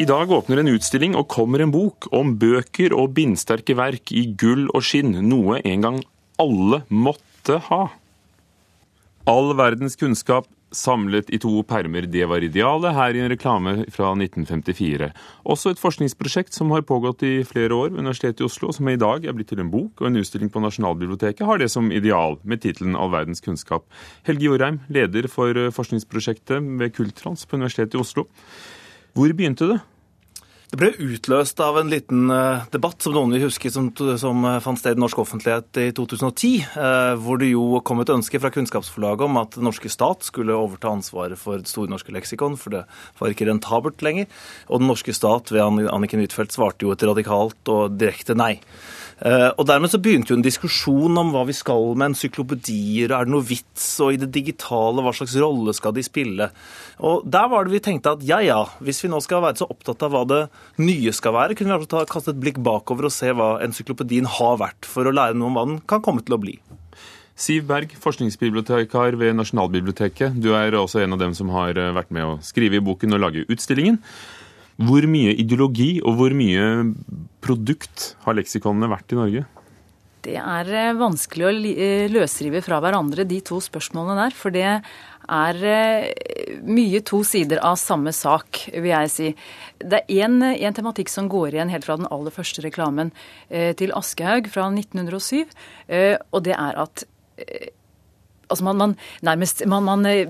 I dag åpner en utstilling og kommer en bok om bøker og bindsterke verk i gull og skinn, noe en gang alle måtte ha. All verdens kunnskap samlet i to permer, det var idealet, her i en reklame fra 1954. Også et forskningsprosjekt som har pågått i flere år ved Universitetet i Oslo, som i dag er blitt til en bok og en utstilling på Nasjonalbiblioteket, har det som ideal, med tittelen All verdens kunnskap. Helge Jorheim, leder for forskningsprosjektet ved Kultrans på Universitetet i Oslo. Hvor begynte det? Det ble utløst av en liten uh, debatt som noen vil huske som, som uh, fant sted i norsk offentlighet i 2010, uh, hvor det jo kom et ønske fra Kunnskapsforlaget om at den norske stat skulle overta ansvaret for Det Store norske leksikon, for det var ikke rentabelt lenger. Og den norske stat ved Anniken Huitfeldt svarte jo et radikalt og direkte nei. Eh, og Dermed så begynte jo en diskusjon om hva vi skal med encyklopedier. Er det noe vits? Og i det digitale, hva slags rolle skal de spille? Og Der var det vi tenkte at ja ja, hvis vi nå skal være så opptatt av hva det nye skal være, kunne vi ta, kaste et blikk bakover og se hva encyklopedien har vært, for å lære noe om hva den kan komme til å bli. Siv Berg, forskningsbibliotekar ved Nasjonalbiblioteket. Du er også en av dem som har eh, vært med å skrive i boken og lage utstillingen. Hvor mye ideologi og hvor mye produkt har leksikonene vært i Norge? Det er eh, vanskelig å eh, løsrive fra hverandre de to spørsmålene der. For det er eh, mye to sider av samme sak, vil jeg si. Det er én tematikk som går igjen helt fra den aller første reklamen til Aschehoug fra 1907, og det er at altså man, man, nærmest man, man eh,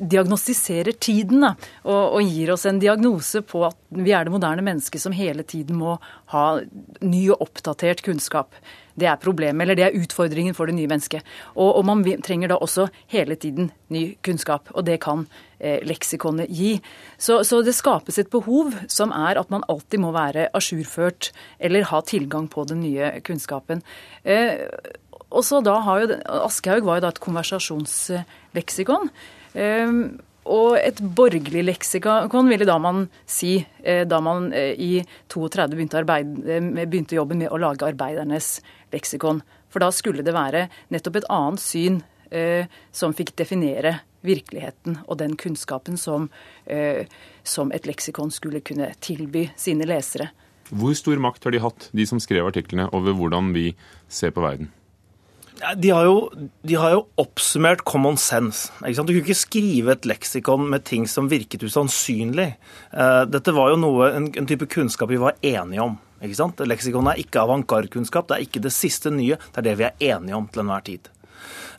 diagnostiserer tiden da, og, og, gir oss en diagnose på at vi er det moderne mennesket som hele tiden må ha ny og oppdatert kunnskap. Det er problemet, eller det er utfordringen for det nye mennesket. Og, og man trenger da også hele tiden ny kunnskap, og det kan eh, leksikonet gi. Så, så, det skapes et behov som er at man alltid må være ajourført eller ha tilgang på den nye kunnskapen. Eh, og så da har jo, Aschehoug var jo da et konversasjonsleksikon. Ehm, og et borgerlig leksikon ville da man si, eh, da man eh, i 32 begynte, arbeide, eh, begynte jobben med å lage arbeidernes leksikon. For da skulle det være nettopp et annet syn eh, som fikk definere virkeligheten og den kunnskapen som, som et leksikon skulle kunne tilby sine lesere. Hvor stor makt har de hatt, de som skrev artiklene, over hvordan vi ser på verden? De har, jo, de har, jo, oppsummert common sense. Du kunne ikke skrive et leksikon med ting som virket usannsynlig. Eh, dette var jo noe, en, en type kunnskap vi var enige om. Ikke sant? Leksikon er ikke avantgarde-kunnskap, det er ikke det siste nye. Det er det vi er enige om til enhver tid.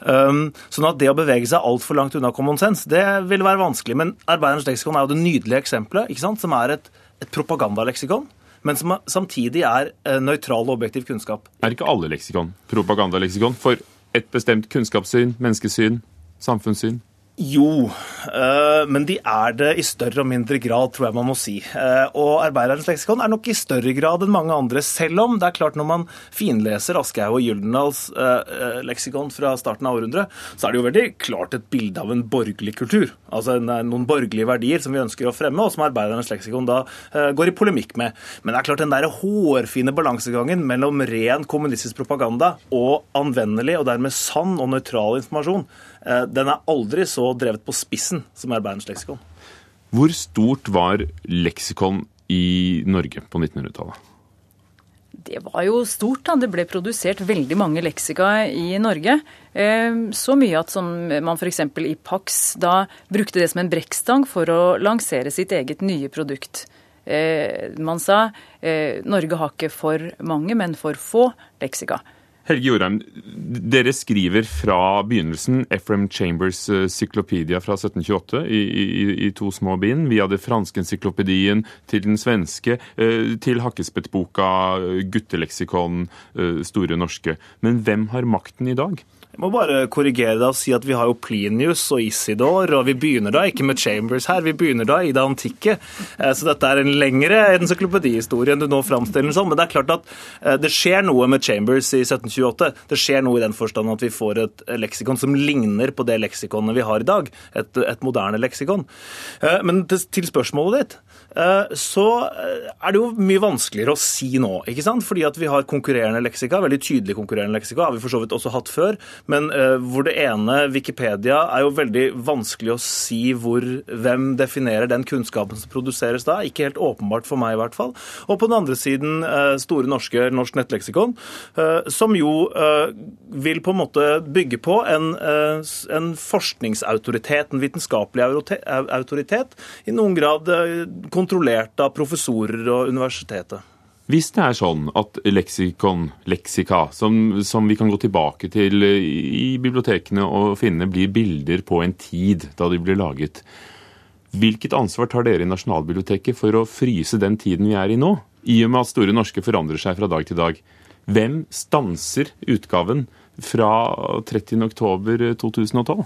Um, sånn at det å bevege seg altfor langt unna common sense, det vil være vanskelig. Men Arbeiderens leksikon er jo det nydelige eksempelet, ikke sant? som er et, et propagandaleksikon men som samtidig er eh, nøytral og objektiv kunnskap. Er ikke alle leksikon propagandaleksikon for et bestemt kunnskapssyn, menneskesyn, samfunnssyn? Jo, øh, men de er det i større og mindre grad, tror jeg man må si. Uh, og Arbeiderens leksikon er nok i større grad enn mange andre, selv om det er klart når man finleser Aschehoug og Gyldendals uh, leksikon fra starten av århundret, så er det jo veldig klart et bilde av en borgerlig kultur. Altså en, noen borgerlige verdier som vi ønsker å fremme, og som Arbeiderens leksikon da går i polemikk med. Men det er klart den der hårfine balansegangen mellom ren kommunistisk propaganda og anvendelig og dermed sann og nøytral informasjon, den er aldri så drevet på spissen, som er Berns leksikon. Hvor stort var leksikon i Norge på 1900-tallet? Det var jo stort. da. Det ble produsert veldig mange leksika i Norge. Eh, så mye at som man f.eks. i Pax da brukte det som en brekkstang for å lansere sitt eget nye produkt. Eh, man sa eh, Norge har ikke for mange, men for få leksika. Helge Jorheim, dere skriver fra begynnelsen Ephraim Chambers' syklopedia Cyklopedia fra 1728 i, i, i, to små bind, via det franske encyklopedien til den svenske, eh, til Hakkespettboka, gutteleksikonen, gutteleksikon, Store norske. Men hvem har makten i dag? Jeg må bare korrigere deg og si at vi har jo Plinius og Isidor, og vi begynner da ikke med Chambers her, vi begynner da i det antikke. Eh, så dette er en lengre encyklopedihistorie enn du nå framstiller den som. Men det er klart at eh, det skjer noe med Chambers i 1728. Det skjer noe i den forstand at vi får et leksikon som ligner på det leksikonet vi har i dag. Et, et moderne leksikon. Eh, men til spørsmålet ditt. Så er det jo mye vanskeligere å si nå. ikke sant? Fordi at vi har konkurrerende leksika, veldig tydelig konkurrerende leksika, har vi for så vidt også hatt før. Men uh, hvor det ene, Wikipedia, er jo veldig vanskelig å si hvor, hvem definerer den kunnskapen som produseres da. Ikke helt åpenbart for meg, i hvert fall. Og på den andre siden uh, Store norske Norsk nettleksikon, uh, som jo vil på en måte bygge på en, en forskningsautoritet, en vitenskapelig autoritet, i noen grad kontrollert av professorer og universitetet. Hvis det er sånn at leksikon, leksika, som, som, vi kan gå tilbake til i bibliotekene og finne, blir bilder på en tid da de ble laget, hvilket ansvar tar dere i Nasjonalbiblioteket for å fryse den tiden vi er i nå? I og med at Store norske forandrer seg fra dag til dag. Hvem stanser utgaven fra 30.10.2012?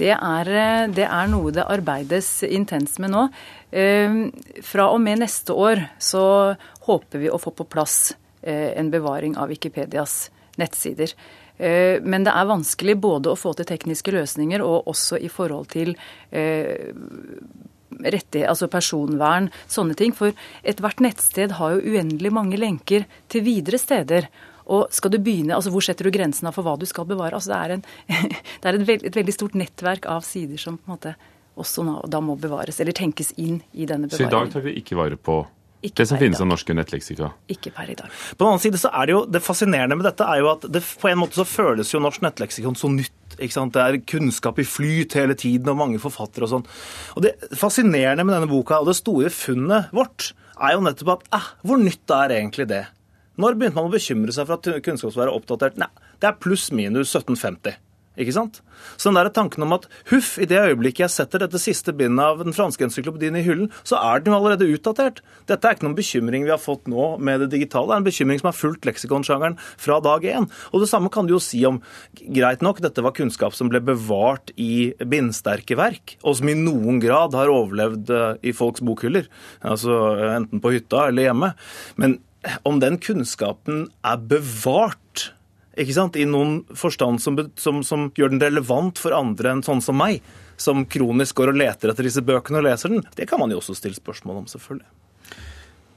Det er, det er, noe det arbeides intenst med nå. Ehm, fra og med neste år så håper vi å få på plass eh, en bevaring av Wikipedias nettsider. Eh, men det er vanskelig både å få til tekniske løsninger og også i forhold til eh, altså personvern, sånne ting. For ethvert nettsted har jo uendelig mange lenker til videre steder. Og skal du begynne, altså Hvor setter du grensene for hva du skal bevare? Altså Det er, en, det er et, veld, et veldig stort nettverk av sider som på en måte også da må bevares, eller tenkes inn i denne bevaringen. Så i dag tar vi ikke vare på ikke det som finnes av norske nettleksika? Ikke per i dag. På den annen side så er det jo, det fascinerende med dette er jo at det, på en måte så føles jo norsk nettleksikon så nytt. ikke sant? Det er kunnskap i flyt hele tiden, og mange forfattere og sånn. Og Det fascinerende med denne boka, og det store funnet vårt, er jo nettopp at eh, hvor nytt er egentlig det? Når begynte man å bekymre seg for at kunnskap skulle være oppdatert? Nei, det er pluss-minus 1750. Ikke sant? Så den der tanken om at huff, i det øyeblikket jeg setter dette siste bindet av den franske encyklopedien i hyllen, så er den jo allerede utdatert. Dette er ikke noen bekymring vi har fått nå med det digitale. Det er en bekymring som har fulgt leksikonsjangeren fra dag én. Og det samme kan du jo si om Greit nok, dette var kunnskap som ble bevart i bindsterke verk, og som i noen grad har overlevd eh, i folks bokhyller. Altså enten på hytta eller hjemme. Men om den kunnskapen er bevart ikke sant? i noen forstand som, som, som, gjør den relevant for andre enn sånn som meg, som kronisk går og leter etter disse bøkene og leser den, det kan man jo også stille spørsmål om, selvfølgelig.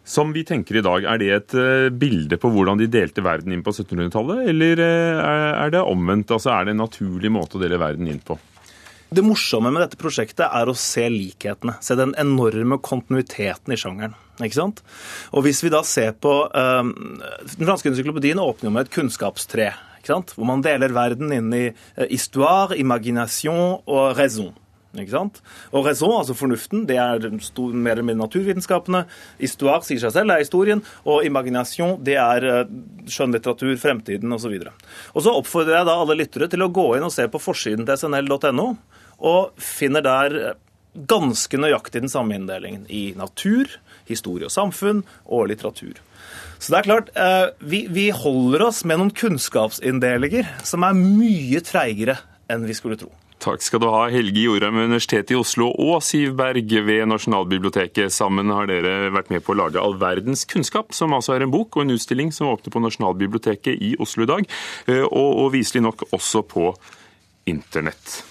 Som vi tenker i dag, er det et uh, bilde på hvordan de delte verden inn på 1700-tallet, eller uh, er det omvendt? Altså Er det en naturlig måte å dele verden inn på? Det morsomme med dette prosjektet er å se likhetene. Se den enorme kontinuiteten i sjangeren. Ikke sant? Og hvis vi da ser på um, Den franske encyklopedien åpner jo med et kunnskapstre. Hvor man deler verden inn i uh, histoire, imagination og raison. Ikke sant? Og raison, altså fornuften, det er mer eller mindre naturvitenskapene. Histoire sier seg selv, er historien. Og imagination, det er uh, skjønnlitteratur, fremtiden osv. Og, og så oppfordrer jeg da alle lyttere til å gå inn og se på forsiden til snl.no, og finner der ganske nøyaktig den samme inndelingen i natur, historie og samfunn og litteratur. Så det er klart, eh, vi, vi holder oss med noen kunnskapsinndelinger som er mye treigere enn vi skulle tro. Takk skal du ha, Helge Jorheim ved Universitetet i Oslo og Siv Berg ved Nasjonalbiblioteket. Sammen har dere vært med på å lage All verdens kunnskap, som altså er en bok og en utstilling som åpner på Nasjonalbiblioteket i Oslo i dag, eh, og, og viselig nok også på internett.